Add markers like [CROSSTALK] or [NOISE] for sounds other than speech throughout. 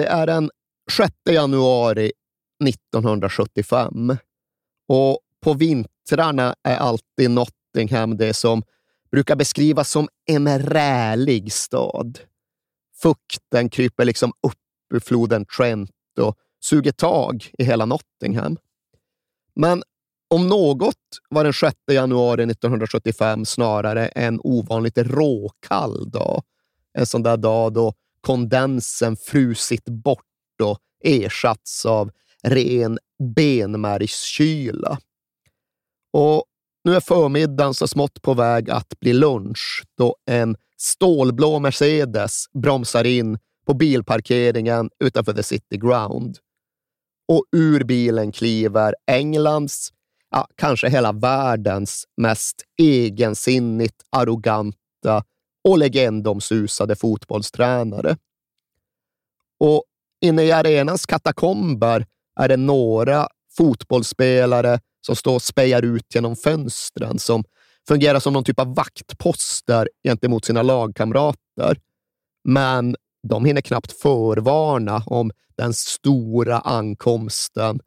Det är den 6 januari 1975 och på vintrarna är alltid Nottingham det som brukar beskrivas som en rälig stad. Fukten kryper liksom upp ur floden Trent och suger tag i hela Nottingham. Men om något var den 6 januari 1975 snarare en ovanligt råkall dag. En sån där dag då kondensen frusit bort och ersatts av ren benmärgskyla. Och nu är förmiddagen så smått på väg att bli lunch då en stålblå Mercedes bromsar in på bilparkeringen utanför The City Ground. Och ur bilen kliver Englands, ja, kanske hela världens mest egensinnigt arroganta och legendomsusade fotbollstränare. Och inne i arenans katakomber är det några fotbollsspelare som står och spejar ut genom fönstren, som fungerar som någon typ av vaktposter gentemot sina lagkamrater. Men de hinner knappt förvarna om den stora ankomsten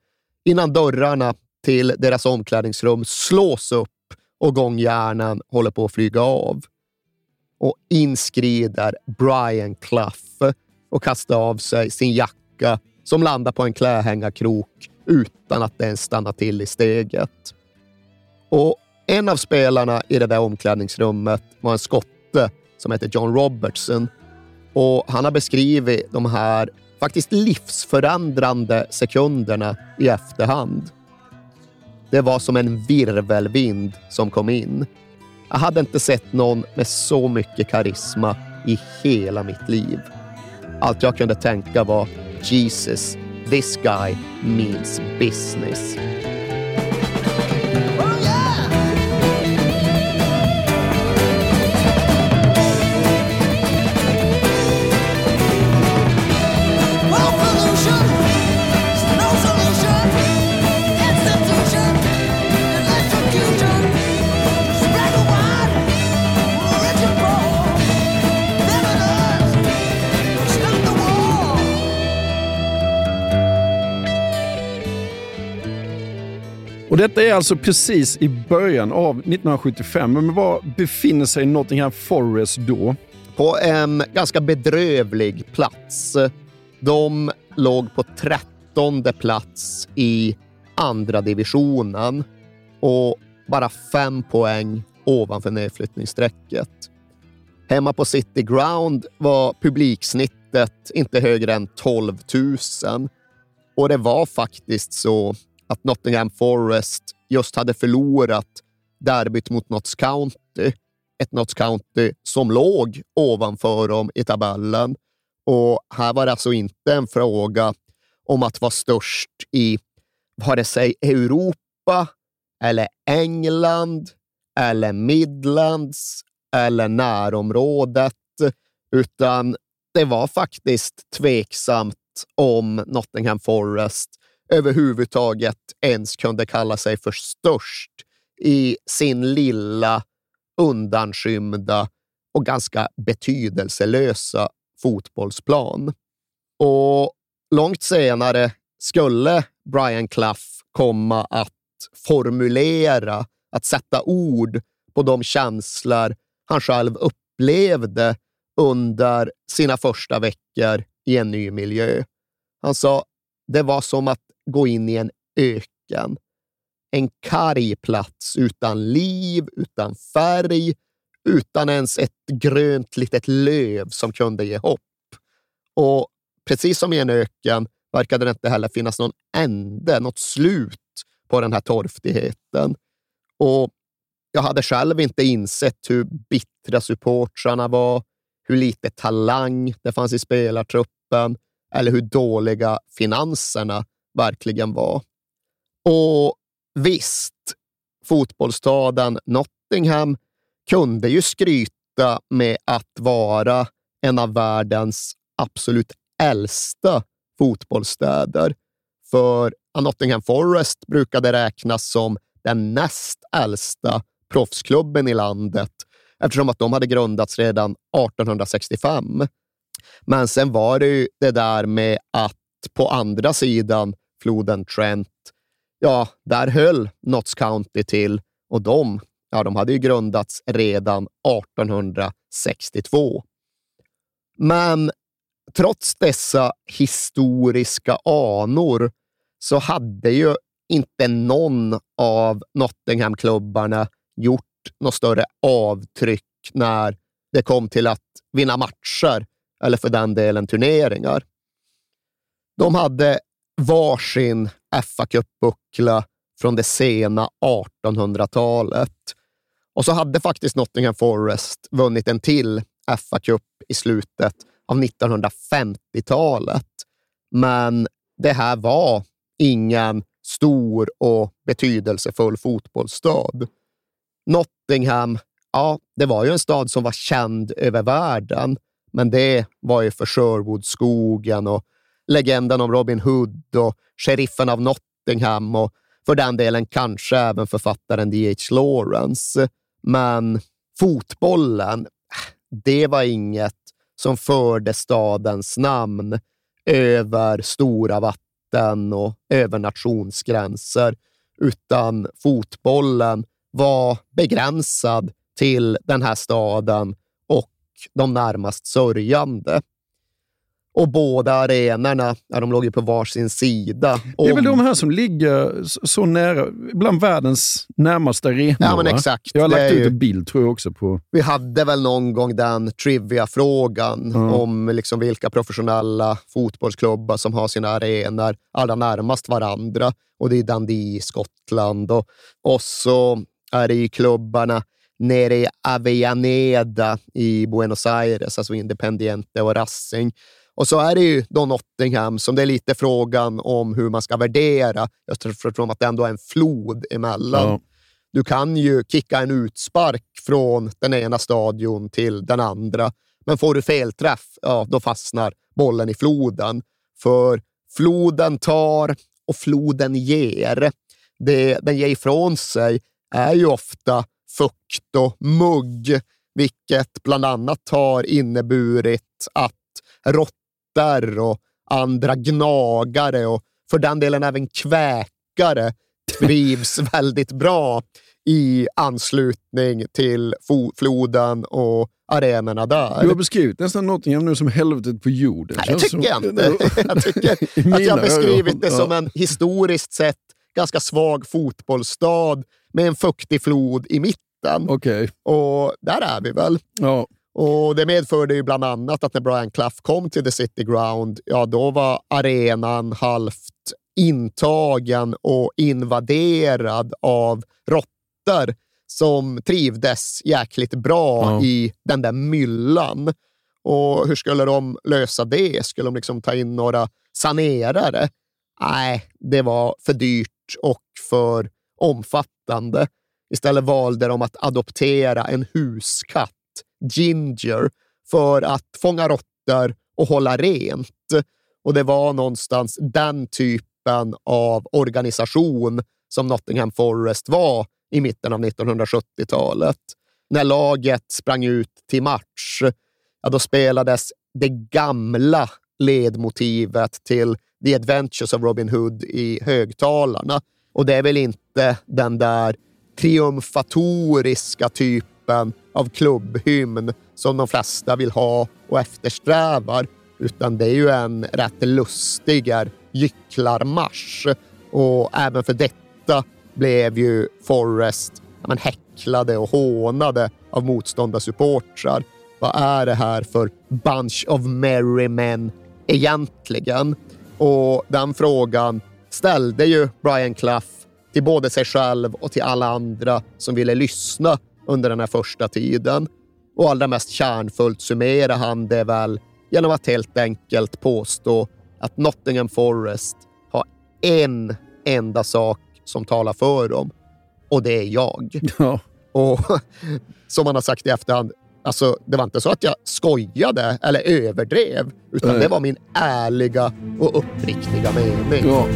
innan dörrarna till deras omklädningsrum slås upp och gångjärnen håller på att flyga av och inskrider Brian Clough och kastar av sig sin jacka som landar på en klädhängarkrok utan att ens stannar till i steget. Och en av spelarna i det där omklädningsrummet var en skotte som heter John Robertson och han har beskrivit de här faktiskt livsförändrande sekunderna i efterhand. Det var som en virvelvind som kom in jag hade inte sett någon med så mycket karisma i hela mitt liv. Allt jag kunde tänka var Jesus, this guy means business. Detta är alltså precis i början av 1975. Men var befinner sig Nottingham Forest då? På en ganska bedrövlig plats. De låg på trettonde plats i andra divisionen och bara fem poäng ovanför nedflyttningsstrecket. Hemma på City Ground var publiksnittet inte högre än 12 000 och det var faktiskt så att Nottingham Forest just hade förlorat derbyt mot Notts County. Ett Notts County som låg ovanför dem i tabellen. Och här var det alltså inte en fråga om att vara störst i vare sig Europa, eller England, eller Midlands, eller närområdet, utan det var faktiskt tveksamt om Nottingham Forest överhuvudtaget ens kunde kalla sig för störst i sin lilla, undanskymda och ganska betydelselösa fotbollsplan. Och långt senare skulle Brian Clough komma att formulera, att sätta ord på de känslor han själv upplevde under sina första veckor i en ny miljö. Han sa, det var som att gå in i en öken. En karg plats utan liv, utan färg, utan ens ett grönt litet löv som kunde ge hopp. Och precis som i en öken verkade det inte heller finnas någon ände, något slut på den här torftigheten. Och jag hade själv inte insett hur bittra supportrarna var, hur lite talang det fanns i spelartruppen eller hur dåliga finanserna verkligen var. Och visst, fotbollsstaden Nottingham kunde ju skryta med att vara en av världens absolut äldsta fotbollsstäder. För Nottingham Forest brukade räknas som den näst äldsta proffsklubben i landet eftersom att de hade grundats redan 1865. Men sen var det ju det där med att på andra sidan floden Trent, ja, där höll Notts County till och de, ja, de hade ju grundats redan 1862. Men trots dessa historiska anor så hade ju inte någon av Nottingham-klubbarna gjort något större avtryck när det kom till att vinna matcher eller för den delen turneringar. De hade varsin fa Cup-buckla från det sena 1800-talet. Och så hade faktiskt Nottingham Forest vunnit en till fa Cup i slutet av 1950-talet. Men det här var ingen stor och betydelsefull fotbollsstad. Nottingham, ja, det var ju en stad som var känd över världen, men det var ju för Sherwoodskogen och legenden om Robin Hood och sheriffen av Nottingham och för den delen kanske även författaren D.H. Lawrence. Men fotbollen, det var inget som förde stadens namn över stora vatten och över nationsgränser, utan fotbollen var begränsad till den här staden och de närmast sörjande. Och båda arenorna, ja, de låg ju på varsin sida. Det är väl de här som ligger så nära, bland världens närmaste arenor? Ja, men exakt. Jag har lagt ut ju... en bild tror jag också på... Vi hade väl någon gång den trivia-frågan mm. om liksom vilka professionella fotbollsklubbar som har sina arenor allra närmast varandra. Och det är Dundee i Skottland och, och så är det ju klubbarna nere i Avellaneda i Buenos Aires, alltså Independiente och Racing. Och så är det ju då Nottingham som det är lite frågan om hur man ska värdera, eftersom att det ändå är en flod emellan. Ja. Du kan ju kicka en utspark från den ena stadion till den andra, men får du felträff, ja, då fastnar bollen i floden. För floden tar och floden ger. Det den ger ifrån sig är ju ofta fukt och mugg, vilket bland annat har inneburit att råttor och andra gnagare och för den delen även kväkare trivs [LAUGHS] väldigt bra i anslutning till floden och arenorna där. Du har beskrivit nästan Nottingham nu som helvetet på jorden. Nej, det tycker som... jag inte. [LAUGHS] jag tycker att jag har beskrivit det som en historiskt sett ganska svag fotbollsstad med en fuktig flod i mitten. Okay. Och där är vi väl. Ja. Och Det medförde ju bland annat att när Brian Clough kom till The City Ground, ja då var arenan halvt intagen och invaderad av råttor som trivdes jäkligt bra ja. i den där myllan. Och hur skulle de lösa det? Skulle de liksom ta in några sanerare? Nej, det var för dyrt och för omfattande. Istället valde de att adoptera en huskatt, Ginger, för att fånga råttor och hålla rent. Och det var någonstans den typen av organisation som Nottingham Forest var i mitten av 1970-talet. När laget sprang ut till match, ja, då spelades det gamla ledmotivet till The Adventures of Robin Hood i högtalarna. Och det är väl inte den där triumfatoriska typen av klubbhymn som de flesta vill ha och eftersträvar, utan det är ju en rätt lustigare gycklarmarsch. Och även för detta blev ju Forrest men, häcklade och hånade av motståndarsupportrar. Vad är det här för bunch of merry men egentligen? Och den frågan ställde ju Brian Clough till både sig själv och till alla andra som ville lyssna under den här första tiden. Och allra mest kärnfullt summerar han det väl genom att helt enkelt påstå att Nottingham Forest har en enda sak som talar för dem och det är jag. Ja. Och [LAUGHS] som han har sagt i efterhand, alltså, det var inte så att jag skojade eller överdrev, utan Nej. det var min ärliga och uppriktiga mening. Ja.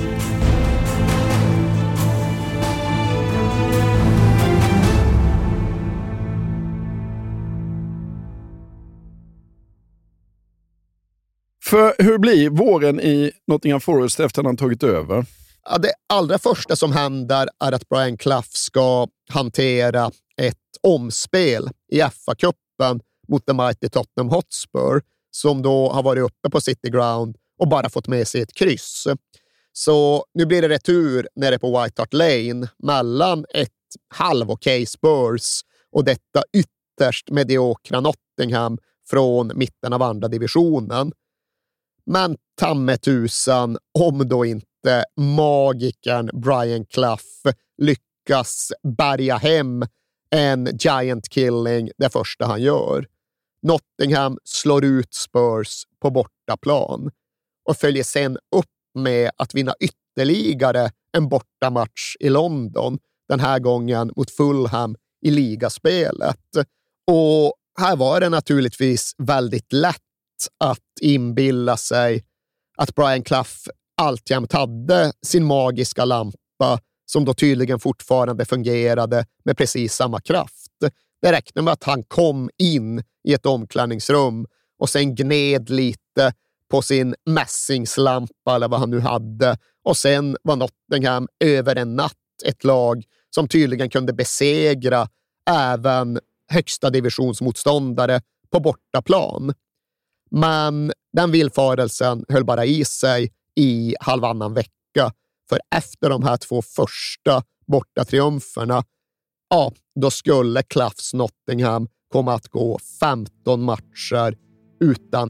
För hur blir våren i Nottingham Forest efter att han tagit över? Ja, det allra första som händer är att Brian Clough ska hantera ett omspel i FA-cupen mot The Mighty Tottenham Hotspur som då har varit uppe på City Ground och bara fått med sig ett kryss. Så nu blir det retur nere på White Hart Lane mellan ett halv-okej Spurs och detta ytterst mediokra Nottingham från mitten av andra divisionen. Men ta mig tusan om då inte magikern Brian Clough lyckas bärga hem en giant killing det första han gör. Nottingham slår ut Spurs på bortaplan och följer sen upp med att vinna ytterligare en bortamatch i London, den här gången mot Fulham i ligaspelet. Och här var det naturligtvis väldigt lätt att inbilla sig att Brian Clough alltjämt hade sin magiska lampa som då tydligen fortfarande fungerade med precis samma kraft. Det räckte med att han kom in i ett omklädningsrum och sen gned lite på sin mässingslampa eller vad han nu hade och sen var Nottingham över en natt ett lag som tydligen kunde besegra även högsta divisionsmotståndare på bortaplan. Men den villfarelsen höll bara i sig i halvannan vecka. För efter de här två första bortatriumferna, ja, då skulle Klaffs Nottingham komma att gå 15 matcher utan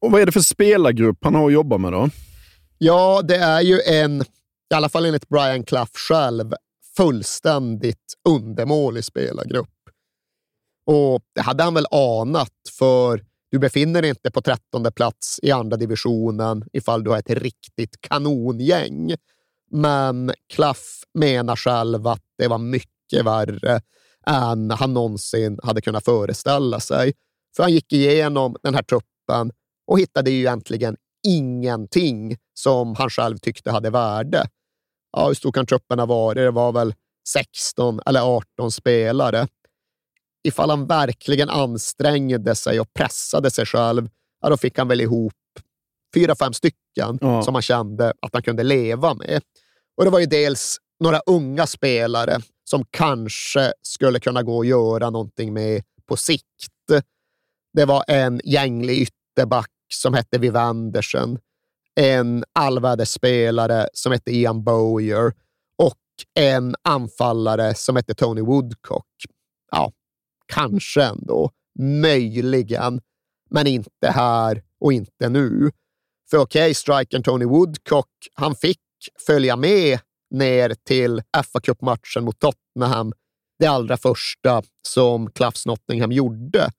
Och vad är det för spelargrupp han har att jobba med då? Ja, det är ju en, i alla fall enligt Brian Clough själv, fullständigt undermålig spelargrupp. Och det hade han väl anat, för du befinner dig inte på trettonde plats i andra divisionen ifall du har ett riktigt kanongäng. Men Klaff menar själv att det var mycket värre än han någonsin hade kunnat föreställa sig. För han gick igenom den här truppen och hittade ju egentligen ingenting som han själv tyckte hade värde. Ja, hur stor kan truppen ha varit? Det var väl 16 eller 18 spelare. Ifall han verkligen ansträngde sig och pressade sig själv, ja, då fick han väl ihop fyra, fem stycken ja. som han kände att han kunde leva med. Och Det var ju dels några unga spelare som kanske skulle kunna gå och göra någonting med på sikt. Det var en gänglig ytterback som hette Viv Andersen, en allväderspelare som hette Ian Bowyer och en anfallare som hette Tony Woodcock. Ja, kanske ändå. Möjligen, men inte här och inte nu. För okej, okay, strikern Tony Woodcock, han fick följa med ner till fa Cup-matchen mot Tottenham, det allra första som Cluffs Nottingham gjorde.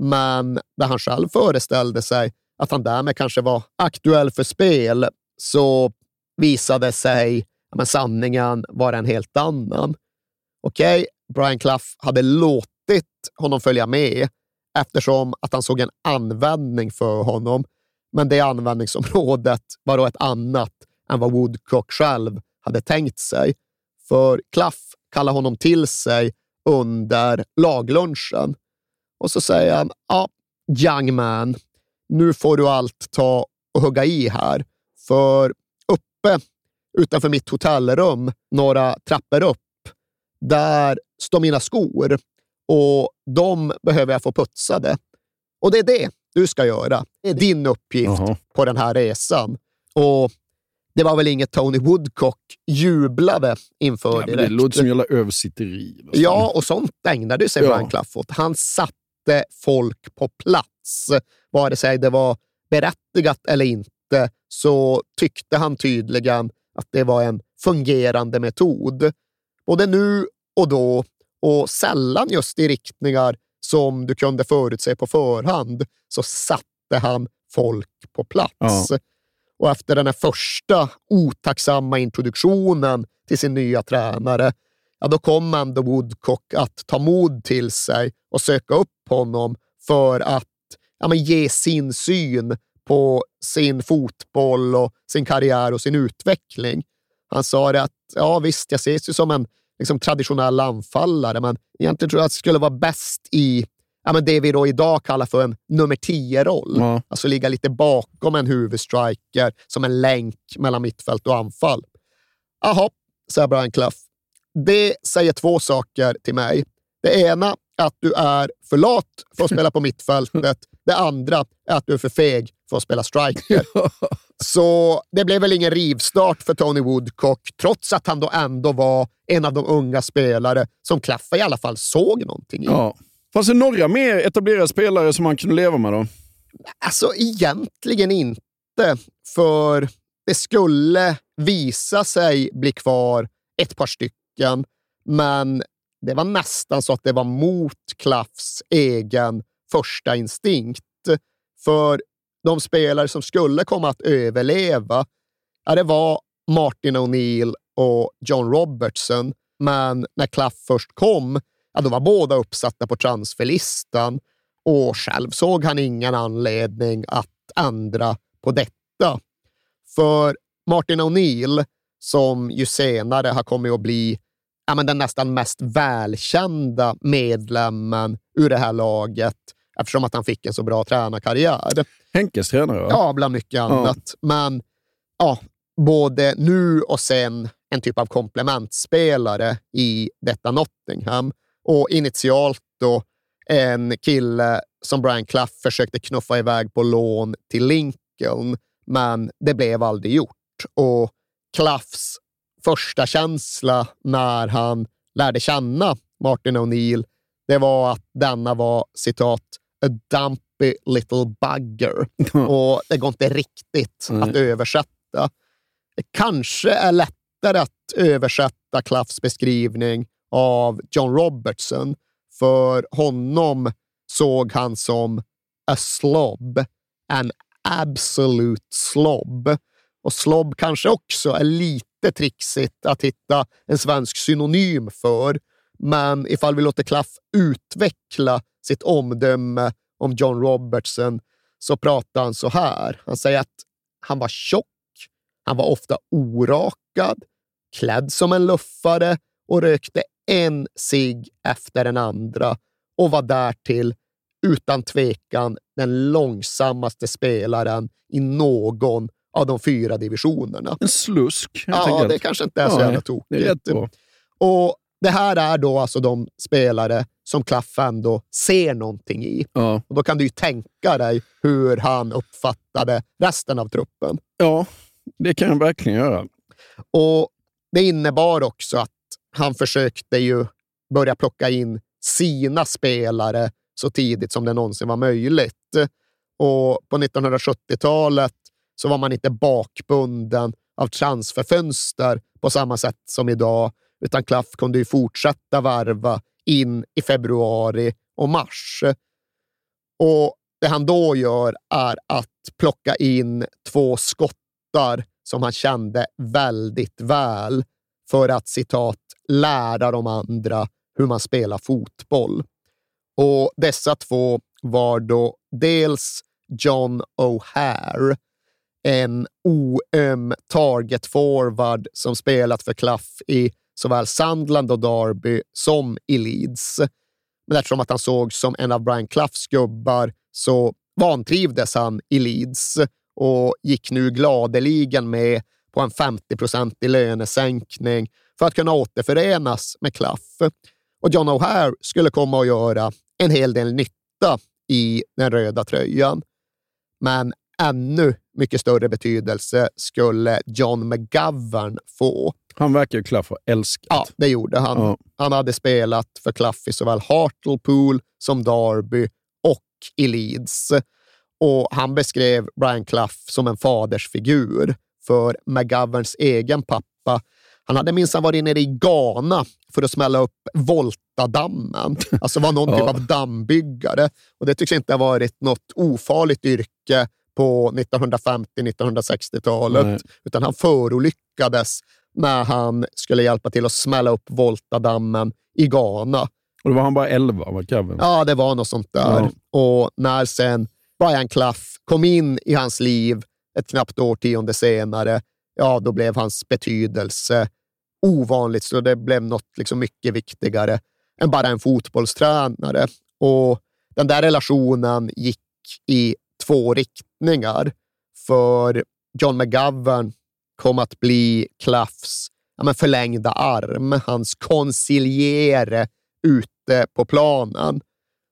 Men där han själv föreställde sig att han därmed kanske var aktuell för spel, så visade sig men sanningen vara en helt annan. Okej, okay, Brian Clough hade låtit honom följa med eftersom att han såg en användning för honom. Men det användningsområdet var då ett annat än vad Woodcock själv hade tänkt sig. För Clough kallar honom till sig under laglunchen och så säger han, ja, young man, nu får du allt ta och hugga i här. För uppe utanför mitt hotellrum, några trappor upp, där står mina skor och de behöver jag få putsade. Och det är det du ska göra. Det är din uppgift -huh. på den här resan. Och det var väl inget Tony Woodcock jublade inför ja, direkt. Det låter som jävla översitteri. Ja, och sånt ägnade sig ja. Brian Clough åt. Han satte folk på plats. Vare sig det var berättigat eller inte, så tyckte han tydligen att det var en fungerande metod. Både nu och då och sällan just i riktningar som du kunde förutse på förhand, så satte han folk på plats. Ja. Och efter den här första otacksamma introduktionen till sin nya tränare, ja, då kom ändå Woodcock att ta mod till sig och söka upp honom för att ja, men ge sin syn på sin fotboll och sin karriär och sin utveckling. Han sa det att ja, visst, jag ses ju som en liksom, traditionell anfallare, men egentligen tror jag att det skulle vara bäst i ja, men det vi då idag kallar för en nummer 10-roll. Ja. Alltså ligga lite bakom en huvudstriker som en länk mellan mittfält och anfall. Jaha, säger Brian Clough. Det säger två saker till mig. Det ena att du är för lat för att spela på mittfältet. [LAUGHS] Det andra är att du är för feg för att spela striker. Så det blev väl ingen rivstart för Tony Woodcock, trots att han då ändå var en av de unga spelare som Klaffa i alla fall såg någonting i. Ja. Fanns det några mer etablerade spelare som han kunde leva med då? Alltså egentligen inte, för det skulle visa sig bli kvar ett par stycken, men det var nästan så att det var mot Klaffs egen första instinkt. För de spelare som skulle komma att överleva, ja, det var Martin O'Neill och John Robertson. Men när Klaff först kom, ja, då var båda uppsatta på transferlistan och själv såg han ingen anledning att ändra på detta. För Martin O'Neill, som ju senare har kommit att bli ja, men den nästan mest välkända medlemmen ur det här laget, eftersom att han fick en så bra tränarkarriär. Henkes tränare? Va? Ja, bland mycket annat. Ja. Men ja, både nu och sen en typ av komplementspelare i detta Nottingham. Och initialt då en kille som Brian Clough försökte knuffa iväg på lån till Lincoln, men det blev aldrig gjort. Och Cloughs första känsla när han lärde känna Martin O'Neill, det var att denna var citat a dumpy little bugger. Och det går inte riktigt Nej. att översätta. Det kanske är lättare att översätta Claffs beskrivning av John Robertson, för honom såg han som a slob, an absolute slob. Och slob kanske också är lite trixigt att hitta en svensk synonym för. Men ifall vi låter Klaff utveckla sitt omdöme om John Robertson så pratar han så här. Han säger att han var tjock, han var ofta orakad, klädd som en luffare och rökte en cigg efter den andra och var därtill utan tvekan den långsammaste spelaren i någon av de fyra divisionerna. En slusk, Ja, det kanske inte är så Ja, jävla tokigt. Och det här är då alltså de spelare som Klaff ändå ser någonting i. Ja. Och då kan du ju tänka dig hur han uppfattade resten av truppen. ja, det kan jag verkligen göra. Och Det innebar också att han försökte ju börja plocka in sina spelare så tidigt som det någonsin var möjligt. Och på 1970-talet så var man inte bakbunden av transferfönster på samma sätt som idag, utan Klaff kunde ju fortsätta varva in i februari och mars. Och Det han då gör är att plocka in två skottar som han kände väldigt väl för att citat lära de andra hur man spelar fotboll. Och dessa två var då dels John O'Hare, en oöm target forward som spelat för Klaff i såväl Sandland och Derby som i Leeds. Men eftersom att han såg som en av Brian Cloughs gubbar så vantrivdes han i Leeds och gick nu gladeligen med på en 50-procentig lönesänkning för att kunna återförenas med Clough. Och John O'Hare skulle komma att göra en hel del nytta i den röda tröjan. Men ännu mycket större betydelse skulle John McGovern få. Han verkar ju Klaff ha älskat. Ja, det gjorde han. Ja. Han hade spelat för Clough i såväl Hartlepool som Derby och i Leeds. Och han beskrev Brian Clough som en fadersfigur för McGoverns egen pappa. Han hade minsann varit nere i Ghana för att smälla upp Voltadammen. [LAUGHS] Alltså var någon typ Ja. av dammbyggare. Och det tycks inte ha varit något ofarligt yrke på 1950-1960-talet, Nej. utan han förolyckades när han skulle hjälpa till att smälla upp Voltadammen i Ghana. Och då var han bara 11, var Kevin. Ja, det var något sånt där. Och när sen Brian Clough kom in i hans liv ett knappt årtionde senare, ja, då blev hans betydelse ovanligt, så det blev något liksom mycket viktigare än bara en fotbollstränare. Och den där relationen gick i två riktningar. För John McGovern kom att bli Cloughs ja, men förlängda arm, hans konsiliere ute på planen.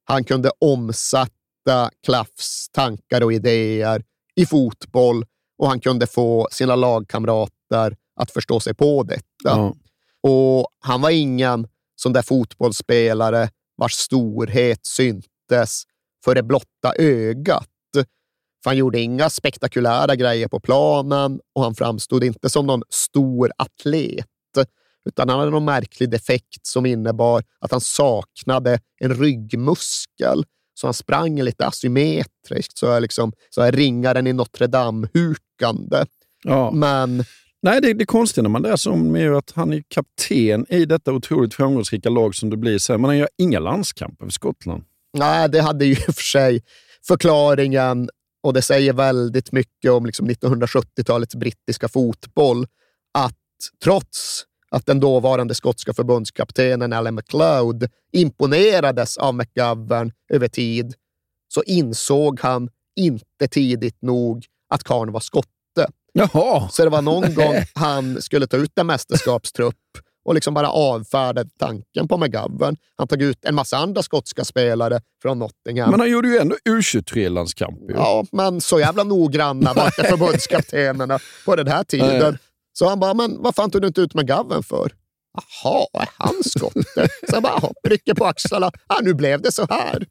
Han kunde omsätta Cloughs tankar och idéer i fotboll och han kunde få sina lagkamrater att förstå sig på detta. Ja. Och han var ingen sån där fotbollsspelare vars storhet syntes för det blotta ögat. För han gjorde inga spektakulära grejer på planen och han framstod inte som någon stor atlet, utan han hade någon märklig defekt som innebar att han saknade en ryggmuskel. Så han sprang lite asymmetriskt, så är, liksom, så ringaren i Notre Dame-hukande. Ja. Men Nej, det, det konstiga när man läser om är ju att han är kapten i detta otroligt framgångsrika lag som det blir sen, men han gör inga landskamper för Skottland. Nej, det hade ju i och för sig förklaringen och det säger väldigt mycket om liksom 1970-talets brittiska fotboll. Att trots att den dåvarande skotska förbundskaptenen Alan McLeod imponerades av McGovern över tid, så insåg han inte tidigt nog att karln var skotte. Jaha! Så det var någon gång [LAUGHS] han skulle ta ut en mästerskapstrupp och liksom bara avfärdade tanken på McGovern. Han tog ut en massa andra skotska spelare från Nottingham. Men han gjorde ju ändå U23-landskamp. ju. Ja, men så jävla noggranna var inte [LAUGHS] förbundskaptenerna på den här tiden. Så han bara, men vad fan tog du inte ut McGovern för? Jaha, är han skotte? Så jag bara, rycker på axlarna. Ah, nu blev det så här.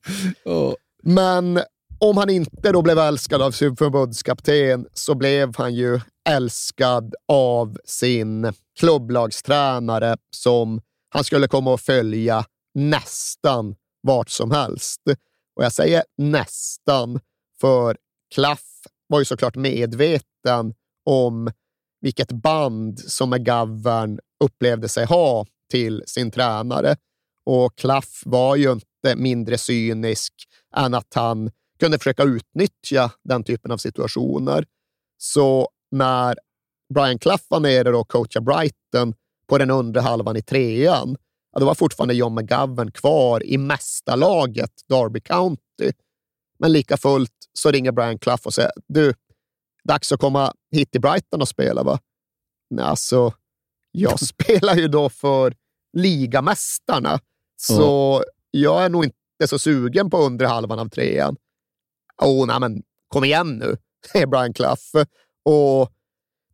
Men om han inte då blev älskad av sin förbundskapten så blev han ju älskad av sin klubblagstränare som han skulle komma att följa nästan vart som helst. Och jag säger nästan, för Klaff var ju såklart medveten om vilket band som McGovern upplevde sig ha till sin tränare. Och Klaff var ju inte mindre cynisk än att han kunde försöka utnyttja den typen av situationer. Så när Brian Clough var nere och coachade Brighton på den undre halvan i trean, ja, då var fortfarande John McGovern kvar i mästarlaget Derby County. Men lika fullt så ringer Brian Clough och säger du, dags att komma hit till Brighton och spela va? Nej, alltså, jag [LAUGHS] spelar ju då för ligamästarna, så mm. jag är nog inte så sugen på undre halvan av trean. Åh, oh, nej men kom igen nu, [LAUGHS] säger Brian Clough. Och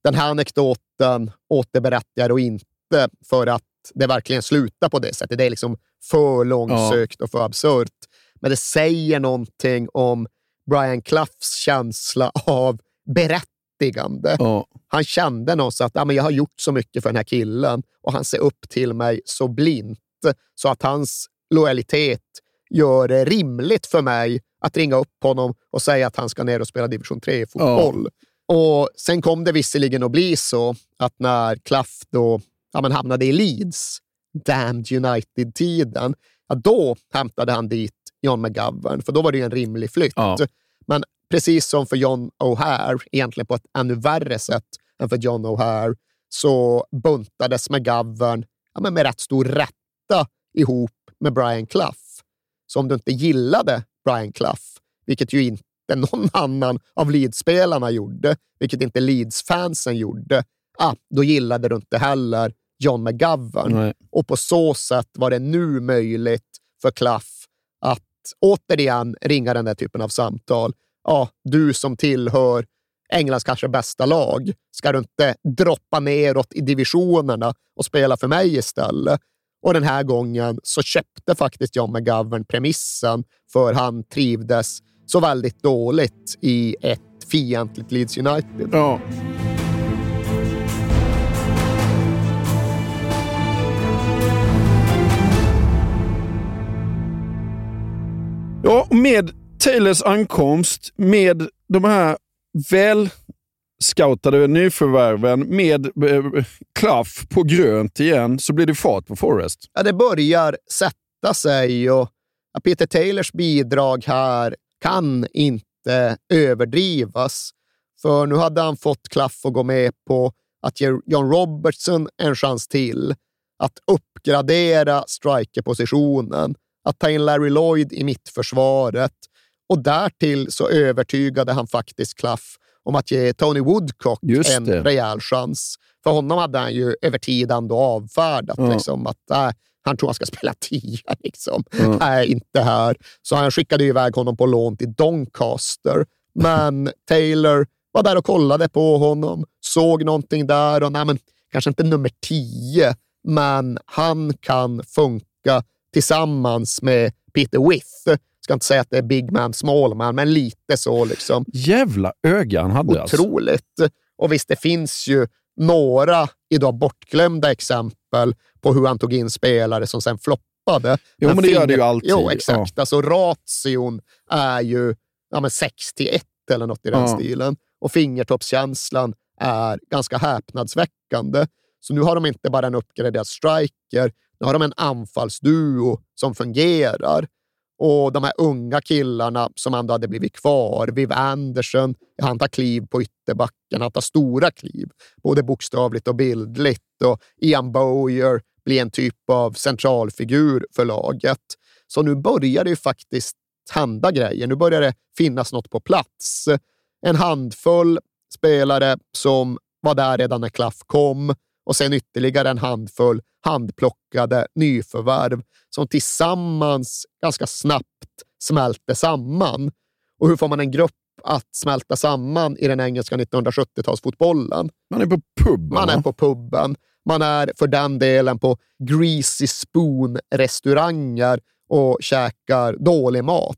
den här anekdoten återberättar jag då inte för att det verkligen slutar på det sättet. Det är liksom för långsökt och för absurt. Men det säger någonting om Brian Cloughs känsla av berättigande. Ja. Han kände någonstans att ja, men jag har gjort så mycket för den här killen och han ser upp till mig så blint så att hans lojalitet gör det rimligt för mig att ringa upp honom och säga att han ska ner och spela division 3-fotboll. Ja. Och Sen kom det visserligen att bli så att när Klaff då ja, men hamnade i Leeds, Damned United-tiden, ja, då hämtade han dit John McGovern, för då var det en rimlig flytt. Ja. Men precis som för John O'Hare, egentligen på ett ännu värre sätt än för John O'Hare, så buntades McGovern ja, men med rätt stor rätta ihop med Brian Clough. Så om du inte gillade Brian Clough, vilket ju inte [LAUGHS] någon annan av Leeds-spelarna gjorde, vilket inte Leeds-fansen gjorde, ah, då gillade du inte heller John McGovern. Nej. Och på så sätt var det nu möjligt för Clough att återigen ringa den där typen av samtal. Ja, du som tillhör Englands kanske bästa lag, ska du inte droppa neråt i divisionerna och spela för mig istället? Och den här gången så köpte faktiskt John McGovern premissen, för han trivdes så väldigt dåligt i ett fientligt Leeds United. Ja. Ja, med Taylors ankomst, med de här väl scoutade nyförvärven med eh, klaff på grönt igen så blir det fart på Forrest. Ja, det börjar sätta sig och Peter Taylors bidrag här kan inte överdrivas. För nu hade han fått Klaff att gå med på att ge John Robertson en chans till, att uppgradera strikerpositionen, att ta in Larry Lloyd i mittförsvaret och därtill så övertygade han faktiskt Klaff om att ge Tony Woodcock Just en det. rejäl chans. För honom hade han ju över tid ändå avfärdat. Ja. Liksom, att, äh, han tror han ska [LAUGHS] spela tia. Liksom. Mm. Nej, inte här. Så han skickade iväg honom på lån till Doncaster. Men [LAUGHS] Taylor var där och kollade på honom, såg någonting där och nej, men, kanske inte nummer tio, men han kan funka tillsammans med Peter With ska inte säga att det är big man, small man, men lite så. Liksom. Jävla öga han hade. Alltså. Otroligt. Alltså. Och visst, det finns ju några idag bortglömda exempel på hur han tog in spelare som sen floppade. Jo, men, men det gör det ju alltid. Jo, exakt. Ja. Alltså, ration är ju ja, men 61 eller något i den ja. stilen. Och fingertoppskänslan är ganska häpnadsväckande. Så nu har de inte bara en uppgraderad striker, nu har de en anfallsduo som fungerar. Och de här unga killarna som ändå hade blivit kvar, Viv Anderson, han tar kliv på ytterbacken, han tar stora kliv, både bokstavligt och bildligt. Och Ian Bowyer blir en typ av centralfigur för laget. Så nu börjar det ju faktiskt hända grejer. Nu börjar det finnas något på plats. En handfull spelare som var där redan när Klaff kom och sen ytterligare en handfull handplockade nyförvärv som tillsammans ganska snabbt smälter samman. Och hur får man en grupp att smälta samman i den engelska 1970-talsfotbollen? Man är på puben. Man är på puben. Man är för den delen på Greasy Spoon-restauranger och käkar dålig mat.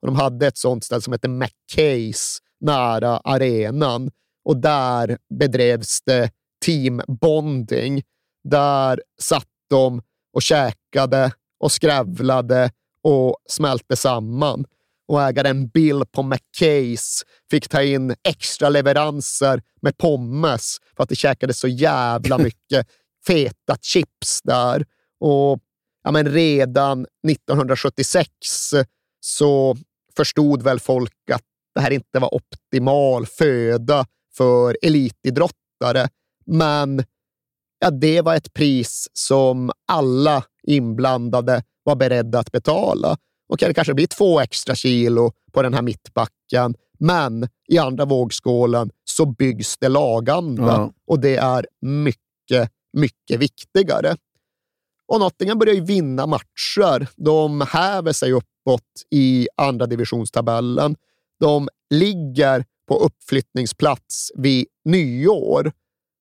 Och de hade ett sånt ställe som hette McCays nära arenan och där bedrevs det teambonding. Där satt de och käkade och skrävlade och smälte samman. Och ägaren Bill på McCays fick ta in extra leveranser med pommes för att det käkades så jävla [LAUGHS] mycket feta chips där. Och ja, men redan 1976 så förstod väl folk att det här inte var optimal föda för elitidrottare. Men ja, det var ett pris som alla inblandade var beredda att betala. Okej, det kanske blir två extra kilo på den här mittbacken, men i andra vågskålen så byggs det laganda ja. och det är mycket, mycket viktigare. Och Nottingham börjar ju vinna matcher. De häver sig uppåt i andra divisionstabellen. De ligger på uppflyttningsplats vid nyår,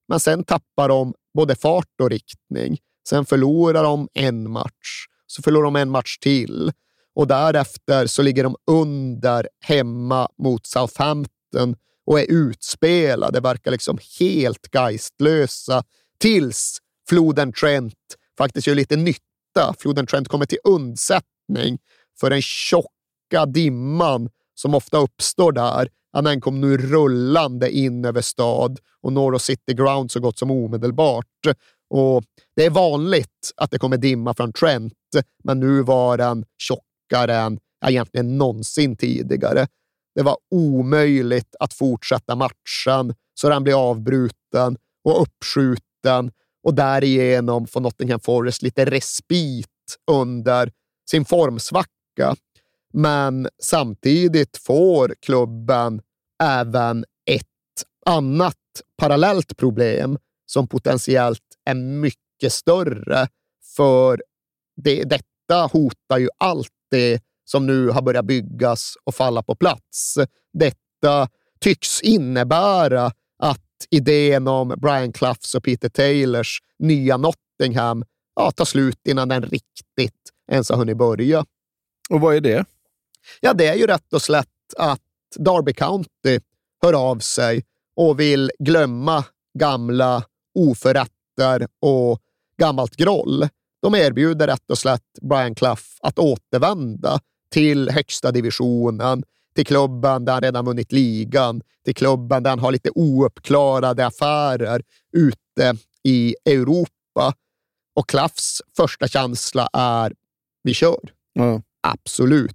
men sen tappar de både fart och riktning. Sen förlorar de en match, så förlorar de en match till och därefter så ligger de under hemma mot Southampton och är utspelade, verkar liksom helt geistlösa tills floden Trent faktiskt gör lite nytta. Floden Trent kommer till undsättning för den tjocka dimman som ofta uppstår där. Den kom nu rullande in över stad och North City Ground så gott som omedelbart. Och det är vanligt att det kommer dimma från Trent, men nu var den tjockare än egentligen någonsin tidigare. Det var omöjligt att fortsätta matchen, så den blev avbruten och uppskjuten och därigenom får Nottingham Forest lite respit under sin formsvacka. Men samtidigt får klubben även ett annat parallellt problem som potentiellt är mycket större. För det, detta hotar ju allt det som nu har börjat byggas och falla på plats. Detta tycks innebära att idén om Brian Cloughs och Peter Taylors nya Nottingham ja, tar slut innan den riktigt ens har hunnit börja. Och vad är det? Ja, det är ju rätt och slätt att Derby County hör av sig och vill glömma gamla oförrätter och gammalt groll. De erbjuder rätt och slätt Brian Clough att återvända till högsta divisionen, till klubben där han redan vunnit ligan, till klubben där han har lite ouppklarade affärer ute i Europa. Och Klaffs första känsla är vi kör. Mm. Absolut.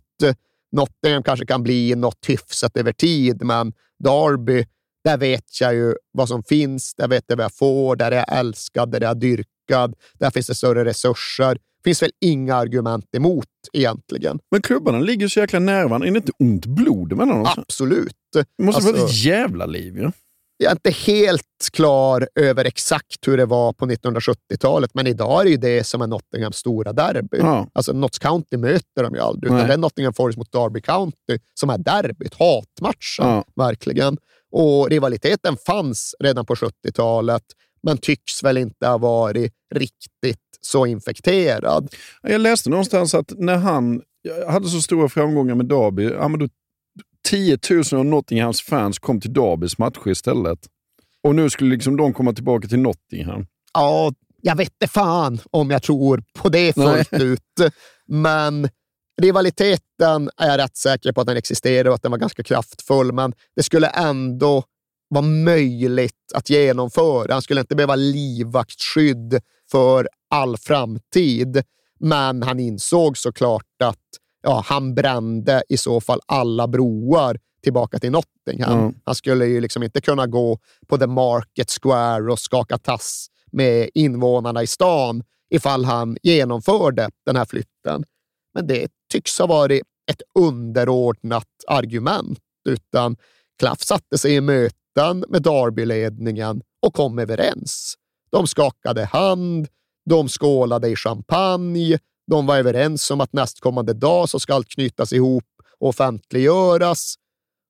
Nottingham kanske kan bli något hyfsat över tid, men Derby, där vet jag ju vad som finns. Där vet jag vad jag får. Där är jag älskad, där är jag dyrkad. Där finns det större resurser. Det finns väl inga argument emot egentligen. Men klubbarna ligger så jäkla nära varandra. Är det inte ont blod mellan dem? Absolut. Det måste alltså, vara ett jävla liv ju. Ja? Jag är inte helt klar över exakt hur det var på 1970-talet, men idag är det ju det som är Nottinghams stora derby. Ja. Alltså Notts County möter de ju aldrig, utan Nej. det är Nottingham Forest mot Derby County som är derbyt, hatmatchen, ja. verkligen. Och rivaliteten fanns redan på 70-talet, men tycks väl inte ha varit riktigt så infekterad. Jag läste någonstans att när han hade så stora framgångar med Derby, ja, men då 10 000 av Nottinghams fans kom till Derbys matcher istället. Och nu skulle liksom de komma tillbaka till Nottingham. Ja, jag vet inte fan om jag tror på det fullt ut. Men rivaliteten är jag rätt säker på att den existerar och att den var ganska kraftfull, men det skulle ändå vara möjligt att genomföra. Han skulle inte behöva livvaktsskydd för all framtid, men han insåg såklart att ja, han brände i så fall alla broar tillbaka till Nottingham. Mm. Han skulle ju liksom inte kunna gå på The Market Square och skaka tass med invånarna i stan ifall han genomförde den här flytten. Men det tycks ha varit ett underordnat argument, utan Klaff satte sig i möten med Derby-ledningen och kom överens. De skakade hand, de skålade i champagne, de var överens om att nästkommande dag så ska allt knytas ihop och offentliggöras.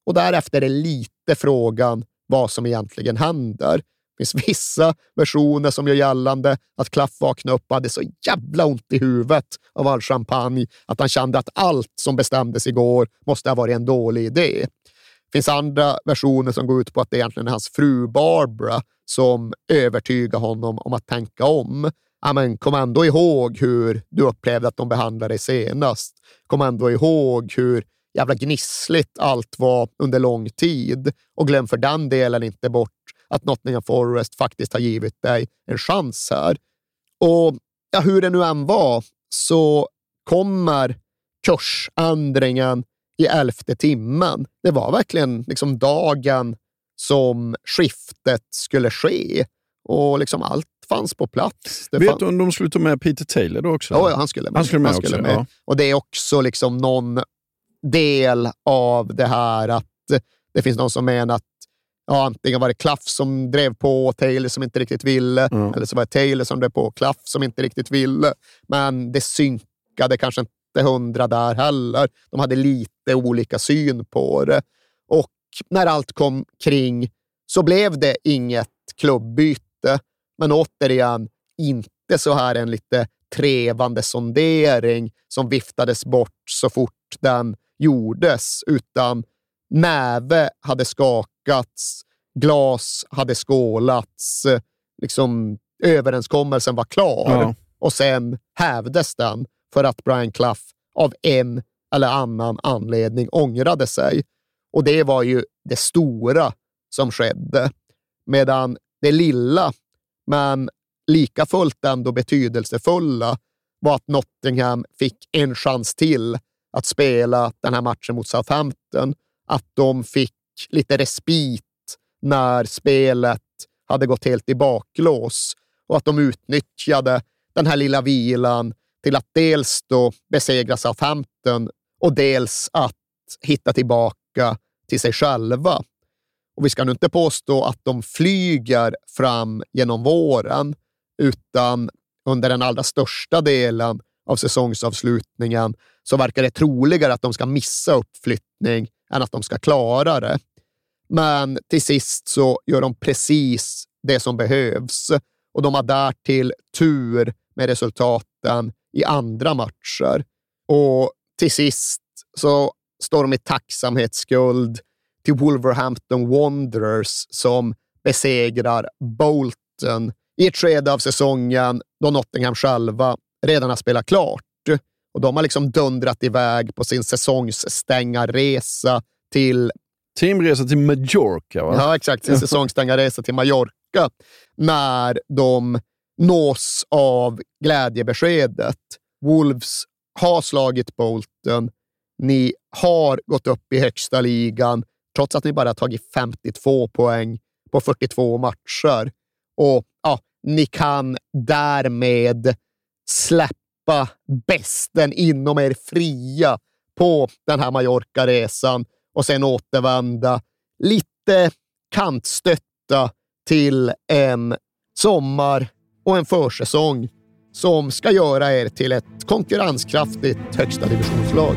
Och därefter är lite frågan vad som egentligen händer. Det finns vissa versioner som gör gällande att Klaff vaknade upp och hade så jävla ont i huvudet av all champagne att han kände att allt som bestämdes igår måste ha varit en dålig idé. Det finns andra versioner som går ut på att det egentligen är hans fru Barbara som övertygar honom om att tänka om. Ja, men kom ändå ihåg hur du upplevde att de behandlade dig senast. Kom ändå ihåg hur jävla gnissligt allt var under lång tid. Och glöm för den delen inte bort att Nottingham Forest faktiskt har givit dig en chans här. Och ja, hur det nu än var så kommer kursändringen i elfte timmen. Det var verkligen liksom dagen som skiftet skulle ske och liksom allt fanns på plats. Det Vet fann... du om de skulle ta med Peter Taylor då också? Ja, ja, han skulle med. Han skulle med han skulle också, med. ja. Och det är också liksom någon del av det här att det finns någon som menar att ja, antingen var det Klaff som drev på Taylor som inte riktigt ville, Mm. eller så var det Taylor som drev på Klaff som inte riktigt ville. Men det synkade kanske inte hundra där heller. De hade lite olika syn på det. Och när allt kom kring så blev det inget klubbyte. Men återigen, inte så här en lite trevande sondering som viftades bort så fort den gjordes, utan näve hade skakats, glas hade skålats, liksom överenskommelsen var klar Ja. och sen hävdes den för att Brian Clough av en eller annan anledning ångrade sig. Och det var ju det stora som skedde. Medan det lilla, men lika fullt ändå betydelsefulla, var att Nottingham fick en chans till att spela den här matchen mot Southampton. Att de fick lite respit när spelet hade gått helt i baklås och att de utnyttjade den här lilla vilan till att dels då besegra Southampton och dels att hitta tillbaka till sig själva. Och vi ska nu inte påstå att de flyger fram genom våren, utan under den allra största delen av säsongsavslutningen så verkar det troligare att de ska missa uppflyttning än att de ska klara det. Men till sist så gör de precis det som behövs och de har därtill tur med resultaten i andra matcher. Och till sist så står de i tacksamhetsskuld till Wolverhampton Wanderers som besegrar Bolton i ett skede av säsongen då Nottingham själva redan har spelat klart. Och de har liksom dundrat iväg på sin säsongsstängarresa till Teamresa till Mallorca, va? Ja, exakt. Sin säsongsstängarresa till Mallorca när de nås av glädjebeskedet. Wolves har slagit Bolton. Ni har gått upp i högsta ligan trots att ni bara tagit 52 poäng på 42 matcher. Och ja, ni kan därmed släppa bästen inom er fria på den här Mallorca-resan och sen återvända lite kantstötta till en sommar och en försäsong som ska göra er till ett konkurrenskraftigt högsta divisionslag.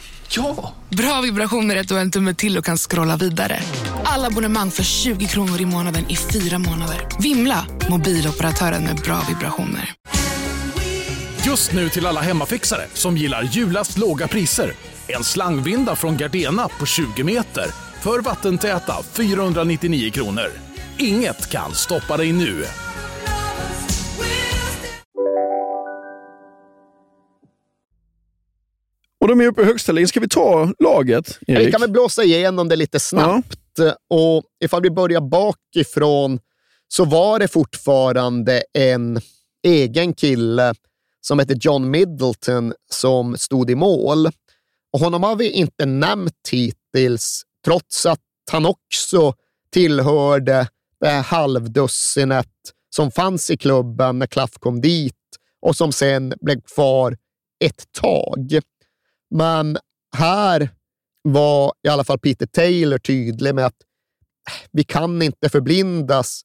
Ja! Bra vibrationer är att du har en tumme till och kan scrolla vidare. Alla abonnemang för 20 kronor i månaden i fyra månader. Vimla! Mobiloperatören med bra vibrationer. Just nu till alla hemmafixare som gillar julast låga priser. En slangvinda från Gardena på 20 meter för vattentäta 499 kronor. Inget kan stoppa dig nu. Och de är uppe i högsta ligan. Ska vi ta laget, Erik? Vi kan väl blåsa igenom det lite snabbt. Och ifall vi börjar bakifrån så var det fortfarande en egen kille som hette John Middleton som stod i mål. Och honom har vi inte nämnt hittills, trots att han också tillhörde det här halvdussinet som fanns i klubben när Klaff kom dit och som sen blev kvar ett tag. Men här var i alla fall Peter Taylor tydlig med att vi kan inte förblindas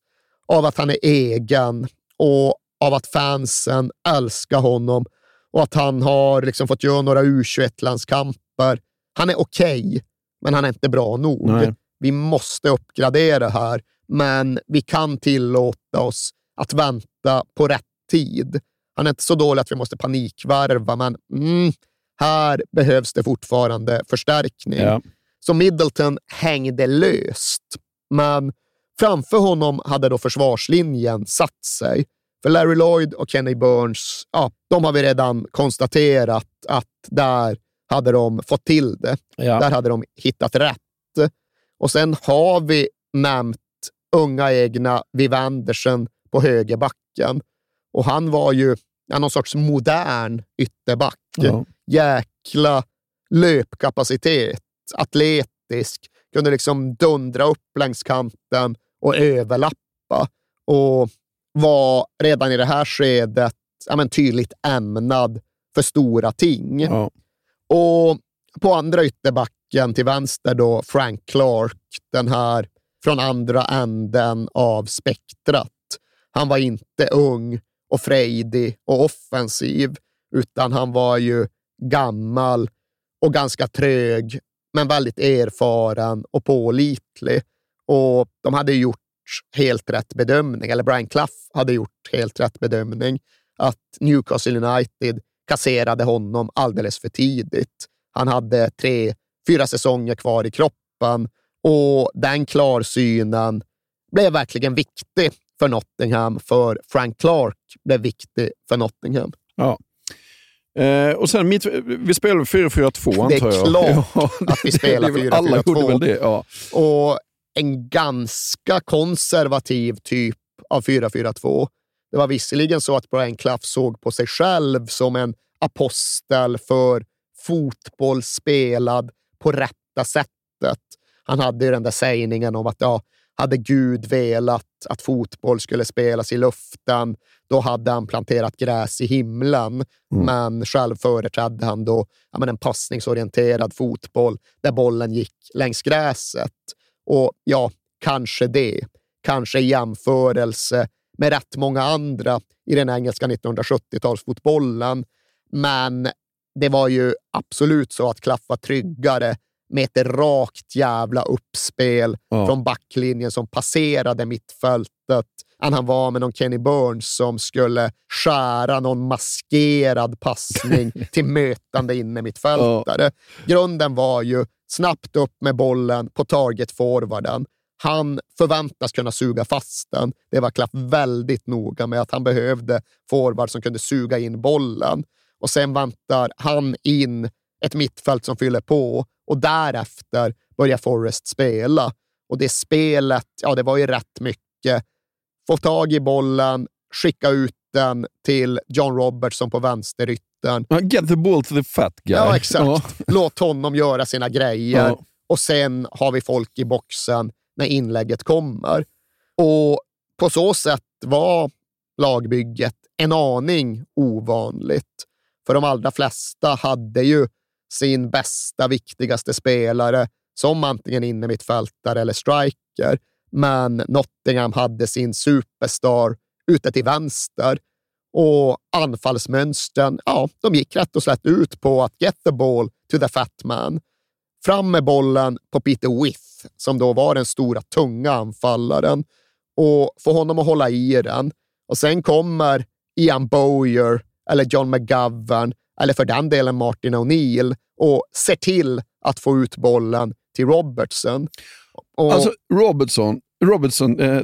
av att han är egen och av att fansen älskar honom och att han har liksom fått göra några U21-landskamper. Han är okej, okay, men han är inte bra nog. Nej. Vi måste uppgradera här, men vi kan tillåta oss att vänta på rätt tid. Han är inte så dålig att vi måste panikvärva, men mm, här behövs det fortfarande förstärkning. Ja. Så Middleton hängde löst, men framför honom hade då försvarslinjen satt sig. För Larry Lloyd och Kenny Burns, ja, de har vi redan konstaterat att där hade de fått till det. Ja. Där hade de hittat rätt. Och sen har vi nämnt unga egna Viv Andersen på högerbacken. Och han var ju någon sorts modern ytterback. Ja. Jäkla löpkapacitet, atletisk, kunde liksom dundra upp längs kanten och överlappa. Och var redan i det här skedet ja, men tydligt ämnad för stora ting. Ja. Och på andra ytterbacken till vänster då Frank Clark, den här från andra änden av spektrat. Han var inte ung och frejdig och offensiv, utan han var ju gammal och ganska trög, men väldigt erfaren och pålitlig. Och de hade gjort helt rätt bedömning, eller Brian Clough hade gjort helt rätt bedömning, att Newcastle United kasserade honom alldeles för tidigt. Han hade tre, fyra säsonger kvar i kroppen och den klarsynen blev verkligen viktig för Nottingham, för Frank Clark blev viktig för Nottingham. Ja. Eh, och sen mitt, vi spelar 4-4-2 antar jag. Det är klart ja, att vi spelar [LAUGHS] 4-4-2. Alla gjorde väl det, ja. Och en ganska konservativ typ av 4-4-2. Det var visserligen så att Brian Clough såg på sig själv som en apostel för fotboll spelad på rätta sättet. Han hade ju den där sägningen om att ja, hade Gud velat att fotboll skulle spelas i luften, då hade han planterat gräs i himlen. Mm. Men själv företrädde han då ja, men en passningsorienterad fotboll där bollen gick längs gräset. Och ja, kanske det. Kanske i jämförelse med rätt många andra i den engelska 1970-talsfotbollen. Men det var ju absolut så att klaffa tryggare med ett rakt jävla uppspel ja. från backlinjen som passerade mittfältet än han var med någon Kenny Burns som skulle skära någon maskerad passning [LAUGHS] till mötande inne mittfältare. Ja. Grunden var ju snabbt upp med bollen på target-forwarden. Han förväntas kunna suga fast den. Det var Klaff väldigt noga med att han behövde forward som kunde suga in bollen. Och sen väntar han in ett mittfält som fyller på och därefter börjar Forrest spela. Och det spelet, ja, det var ju rätt mycket. Få tag i bollen, skicka ut den till John Robertson på vänsteryttern. Get the ball to the fat guy. Ja, exakt. Ja. [LAUGHS] Låt honom göra sina grejer ja. och sen har vi folk i boxen när inlägget kommer. Och på så sätt var lagbygget en aning ovanligt. För de allra flesta hade ju sin bästa, viktigaste spelare som antingen innermittfältare eller striker. Men Nottingham hade sin superstar ute till vänster och anfallsmönstren, ja, de gick rätt och slätt ut på att get the ball to the fat man. Fram med bollen på Peter With, som då var den stora, tunga anfallaren och få honom att hålla i den. Och sen kommer Ian Bowyer eller John McGovern eller för den delen Martin O'Neill och ser till att få ut bollen till Robertson. Och, alltså Robertson, Robertson eh,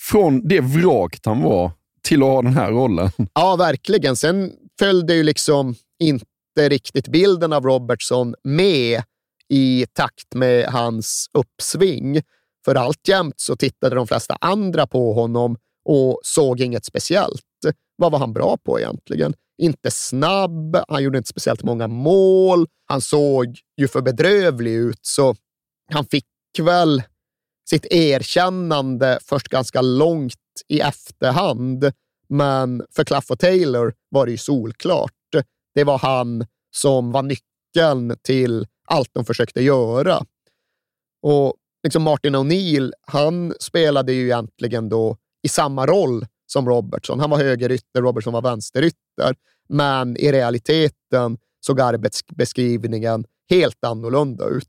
från det vraket han var till att ha den här rollen. Ja, verkligen. Sen följde ju liksom inte riktigt bilden av Robertson med i takt med hans uppsving. För alltjämt så tittade de flesta andra på honom och såg inget speciellt. Vad var han bra på egentligen? Inte snabb, han gjorde inte speciellt många mål, han såg ju för bedrövlig ut, så han fick väl sitt erkännande först ganska långt i efterhand. Men för Claff och Taylor var det ju solklart. Det var han som var nyckeln till allt de försökte göra. Och liksom Martin O'Neill, han spelade ju egentligen då i samma roll som Robertson. Han var högerytter, Robertson var vänsterytter. Men i realiteten såg arbetsbeskrivningen helt annorlunda ut.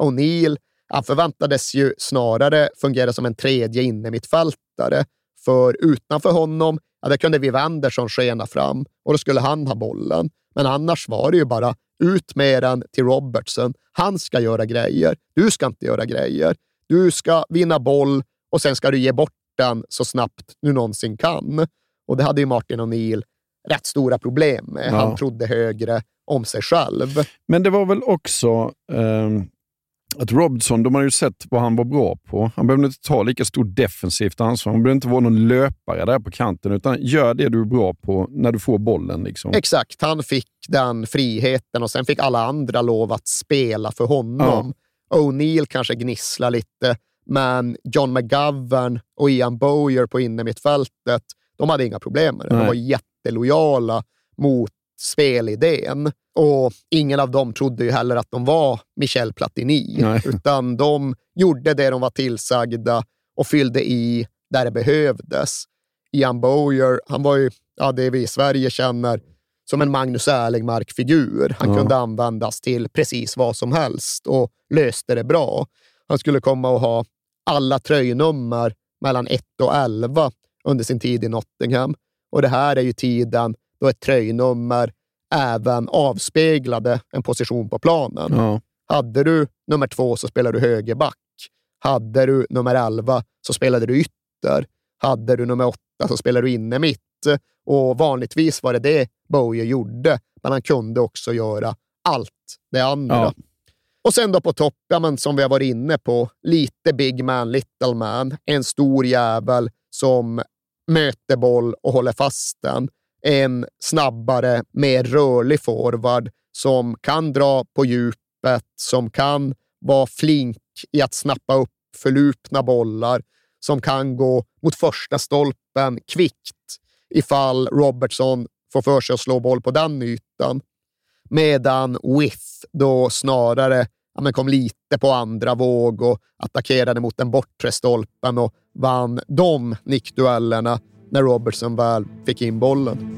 O'Neill han förväntades ju snarare fungera som en tredje innermittfältare, för utanför honom ja, där kunde vi Wendersson skena fram och då skulle han ha bollen. Men annars var det ju bara ut med den till Robertson. Han ska göra grejer. Du ska inte göra grejer. Du ska vinna boll och sen ska du ge bort den så snabbt du någonsin kan. Och det hade ju Martin O'Neill rätt stora problem med. Ja. Han trodde högre om sig själv. Men det var väl också eh, att Robson, de har ju sett vad han var bra på. Han behövde inte ta lika stort defensivt ansvar. Han behöver inte vara någon löpare där på kanten, utan gör det du är bra på när du får bollen. Liksom. Exakt, han fick den friheten och sen fick alla andra lov att spela för honom. Ja. O'Neill kanske gnisslar lite, men John McGovern och Ian Bowyer på innermittfältet, de hade inga problem med det. De var jättelojala mot spelidén. Och ingen av dem trodde ju heller att de var Michel Platini, Nej. [LAUGHS] utan de gjorde det de var tillsagda och fyllde i där det behövdes. Ian Bowyer, han var ju ja, det vi i Sverige känner som en Magnus Erlingmark-figur. Han ja. kunde användas till precis vad som helst och löste det bra. Han skulle komma och ha alla tröjnummer mellan 1 och 11 under sin tid i Nottingham. Och det här är ju tiden då ett tröjnummer även avspeglade en position på planen. Ja. Hade du nummer två så spelade du högerback. Hade du nummer elva så spelade du ytter. Hade du nummer åtta så spelade du inne mitt. Och vanligtvis var det det Bowyer gjorde, men han kunde också göra allt det andra. Ja. Och sen då på topp, ja, men som vi har varit inne på, lite big man, little man. En stor jävel som möter boll och håller fast den en snabbare, mer rörlig forward som kan dra på djupet, som kan vara flink i att snappa upp förlupna bollar, som kan gå mot första stolpen kvickt ifall Robertson får för sig att slå boll på den ytan. Medan With då snarare ja, men kom lite på andra våg och attackerade mot den bortre stolpen och vann de nickduellerna när Robertson väl fick in bollen.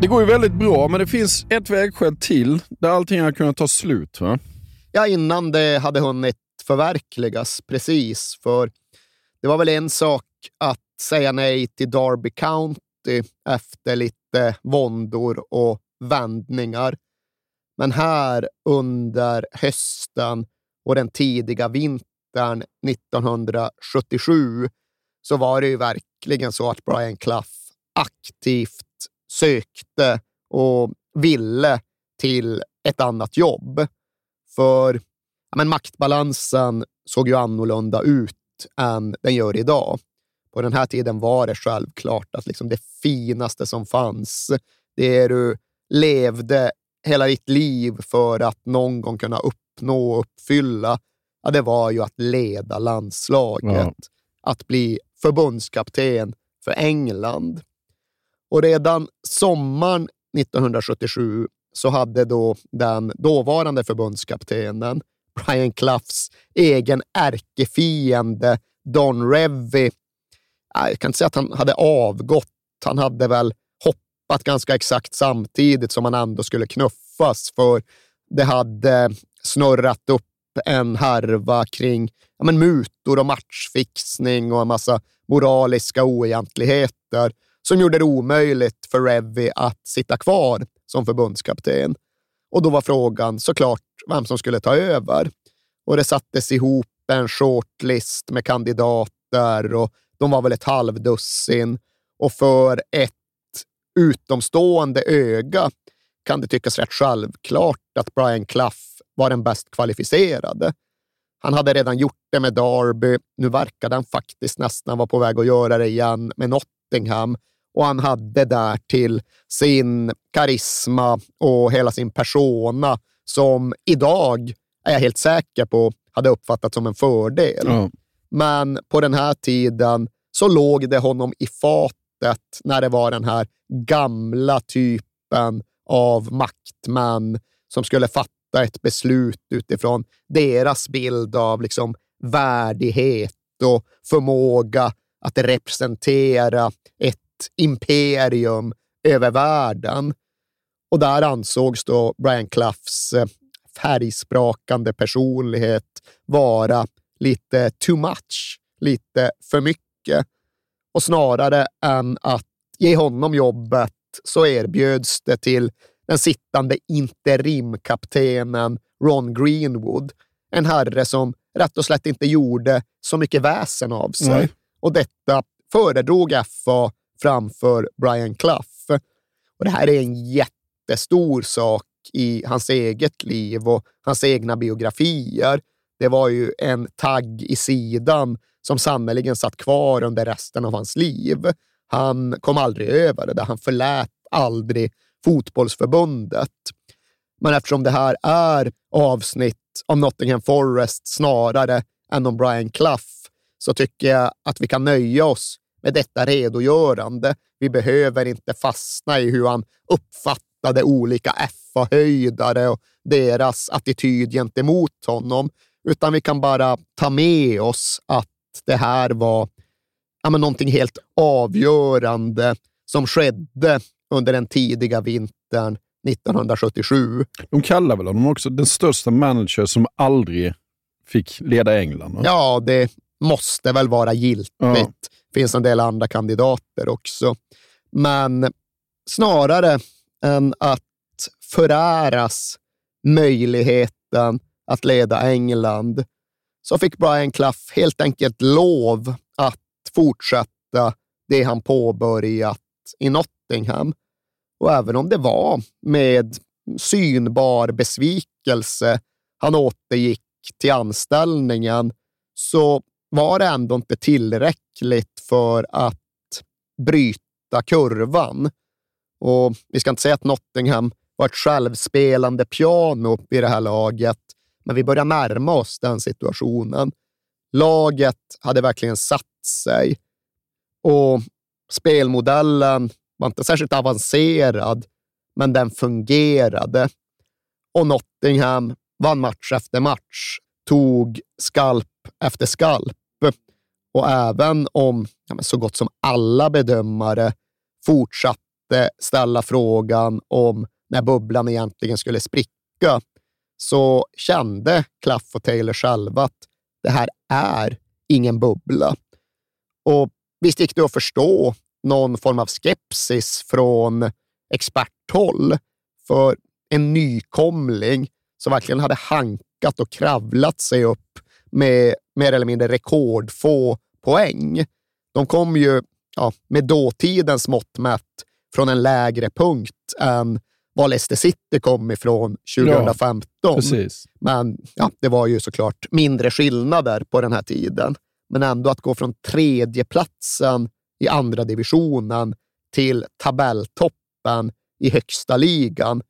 Det går ju väldigt bra, men det finns ett vägskäl till där allting har kunnat ta slut. Va? Ja, innan det hade hunnit förverkligas, precis. För det var väl en sak att säga nej till Derby County efter lite våndor och vändningar. Men här under hösten och den tidiga vintern 1977 så var det ju verkligen så att Brian Clough aktivt sökte och ville till ett annat jobb. För ja, men maktbalansen såg ju annorlunda ut än den gör idag. På den här tiden var det självklart att liksom det finaste som fanns, det du levde hela ditt liv för att någon gång kunna uppnå och uppfylla, ja, det var ju att leda landslaget. Ja. Att bli förbundskapten för England. Och redan sommaren 1977 så hade då den dåvarande förbundskaptenen, Brian Cloughs egen ärkefiende Don Revy, jag kan inte säga att han hade avgått, han hade väl hoppat ganska exakt samtidigt som han ändå skulle knuffas, för det hade snurrat upp en härva kring ja, men mutor och matchfixning och en massa moraliska oegentligheter som gjorde det omöjligt för Revy att sitta kvar som förbundskapten. Och då var frågan såklart vem som skulle ta över. Och det sattes ihop en shortlist med kandidater och de var väl ett halvdussin. Och för ett utomstående öga kan det tyckas rätt självklart att Brian Clough var den bäst kvalificerade. Han hade redan gjort det med Derby. Nu verkade han faktiskt nästan vara på väg att göra det igen med Nottingham. Och han hade där till sin karisma och hela sin persona som idag, är jag helt säker på, hade uppfattats som en fördel. Ja. Men på den här tiden så låg det honom i fatet när det var den här gamla typen av maktmän som skulle fatta ett beslut utifrån deras bild av liksom värdighet och förmåga att representera ett imperium över världen. Och där ansågs då Brian Cloughs eh, färgsprakande personlighet vara lite too much, lite för mycket. Och snarare än att ge honom jobbet så erbjöds det till den sittande interimkaptenen Ron Greenwood, en herre som rätt och slätt inte gjorde så mycket väsen av sig. Nej. Och detta föredrog FA framför Brian Clough. Och det här är en jättestor sak i hans eget liv och hans egna biografier. Det var ju en tagg i sidan som sannerligen satt kvar under resten av hans liv. Han kom aldrig över det, där. han förlät aldrig fotbollsförbundet. Men eftersom det här är avsnitt om Nottingham Forest snarare än om Brian Clough så tycker jag att vi kan nöja oss med detta redogörande. Vi behöver inte fastna i hur han uppfattade olika FA-höjdare och deras attityd gentemot honom, utan vi kan bara ta med oss att det här var ja, men någonting helt avgörande som skedde under den tidiga vintern 1977. De kallar väl honom också den största manager som aldrig fick leda England? va? Ja, det måste väl vara giltigt. Ja finns en del andra kandidater också. Men snarare än att föräras möjligheten att leda England så fick Brian Clough helt enkelt lov att fortsätta det han påbörjat i Nottingham. Och även om det var med synbar besvikelse han återgick till anställningen så var det ändå inte tillräckligt för att bryta kurvan. Och vi ska inte säga att Nottingham var ett självspelande piano i det här laget, men vi börjar närma oss den situationen. Laget hade verkligen satt sig och spelmodellen var inte särskilt avancerad, men den fungerade. Och Nottingham vann match efter match, tog skalp efter skalp. Och även om ja, men så gott som alla bedömare fortsatte ställa frågan om när bubblan egentligen skulle spricka, så kände Claff och Taylor själva att det här är ingen bubbla. Och visst gick det att förstå någon form av skepsis från experthåll för en nykomling som verkligen hade hankat och kravlat sig upp med mer eller mindre rekordfå poäng. De kom ju ja, med dåtidens mått mätt från en lägre punkt än var Leicester City kom ifrån 2015. Precis. Men ja, det var ju såklart mindre skillnader på den här tiden. Men ändå att gå från tredjeplatsen i andra divisionen till tabelltoppen i högsta ligan,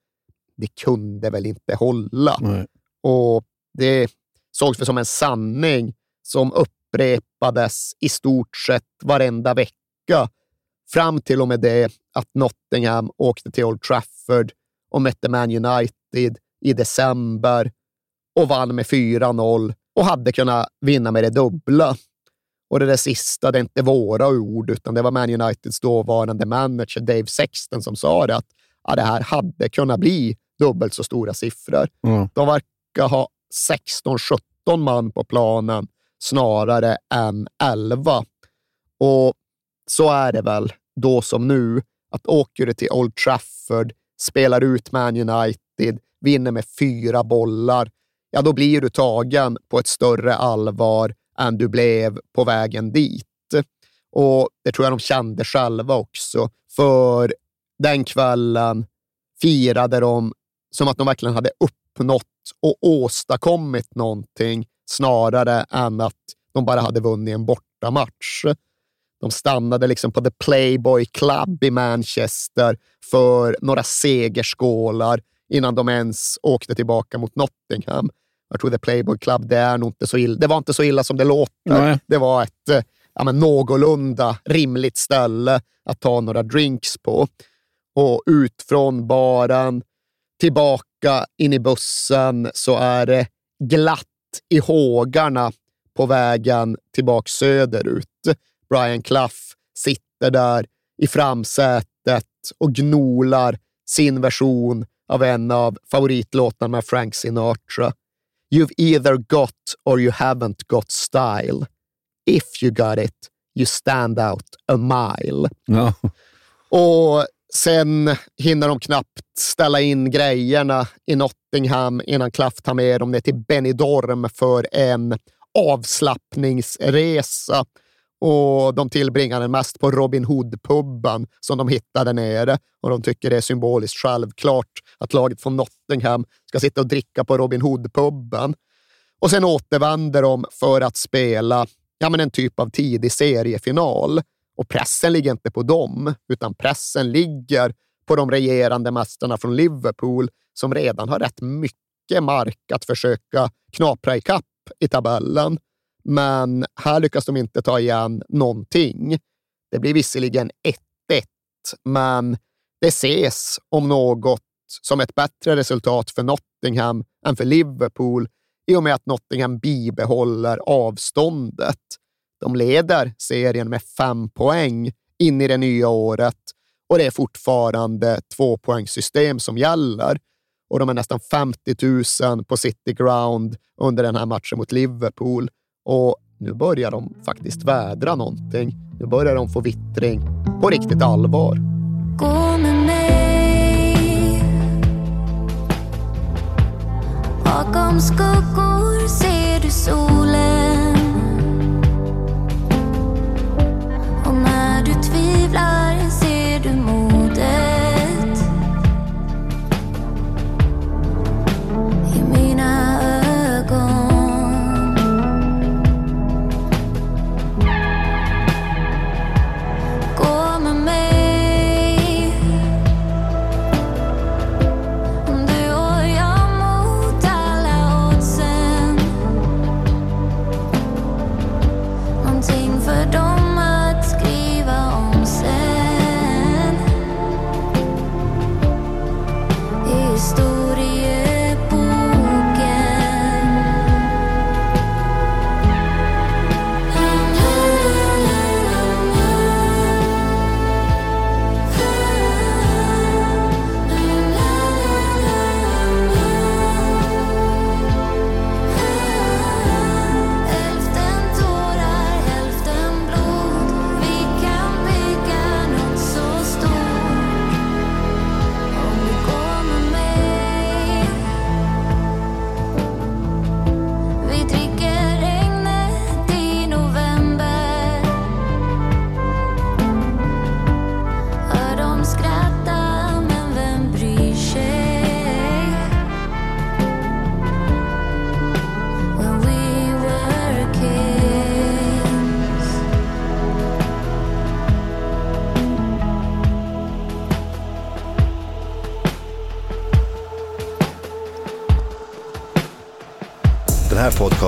det kunde väl inte hålla. Nej. Och det sågs väl som en sanning som upprepades i stort sett varenda vecka fram till och med det att Nottingham åkte till Old Trafford och mötte Man United i december och vann med 4-0 och hade kunnat vinna med det dubbla. Och det där sista, det är inte våra ord, utan det var Man Uniteds dåvarande manager Dave Sexton som sa det, att ja, det här hade kunnat bli dubbelt så stora siffror. Ja. De verkar ha 16-17 man på planen snarare än 11. Och så är det väl då som nu, att åker du till Old Trafford, spelar ut Man United, vinner med fyra bollar, ja då blir du tagen på ett större allvar än du blev på vägen dit. Och det tror jag de kände själva också, för den kvällen firade de som att de verkligen hade uppnått och åstadkommit någonting snarare än att de bara hade vunnit en bortamatch. De stannade liksom på The Playboy Club i Manchester för några segerskålar innan de ens åkte tillbaka mot Nottingham. Jag tror The Playboy Club, det, är nog inte så illa. det var inte så illa som det låter. Nej. Det var ett eh, ja, men någorlunda rimligt ställe att ta några drinks på. Och ut från baren, tillbaka in i bussen, så är det glatt i hågarna på vägen tillbaka söderut. Brian Clough sitter där i framsätet och gnolar sin version av en av favoritlåtarna med Frank Sinatra. You've either got or you haven't got style. If you got it, you stand out a mile. Ja. Och sen hinner de knappt ställa in grejerna i Nottingham innan Klaff tar med dem ner till Benidorm för en avslappningsresa. Och de tillbringar den mest på Robin Hood-puben som de hittade nere. Och de tycker det är symboliskt självklart att laget från Nottingham ska sitta och dricka på Robin Hood-puben. Och sen återvänder de för att spela ja, men en typ av tidig seriefinal. Och pressen ligger inte på dem, utan pressen ligger på de regerande mästarna från Liverpool som redan har rätt mycket mark att försöka knapra ikapp i tabellen. Men här lyckas de inte ta igen någonting. Det blir visserligen 1-1, men det ses om något som ett bättre resultat för Nottingham än för Liverpool i och med att Nottingham bibehåller avståndet. De leder serien med fem poäng in i det nya året och det är fortfarande tvåpoängssystem som gäller. Och de är nästan 50 000 på City Ground under den här matchen mot Liverpool. Och nu börjar de faktiskt vädra någonting. Nu börjar de få vittring på riktigt allvar. Gå med mig Bakom skuggor ser du solen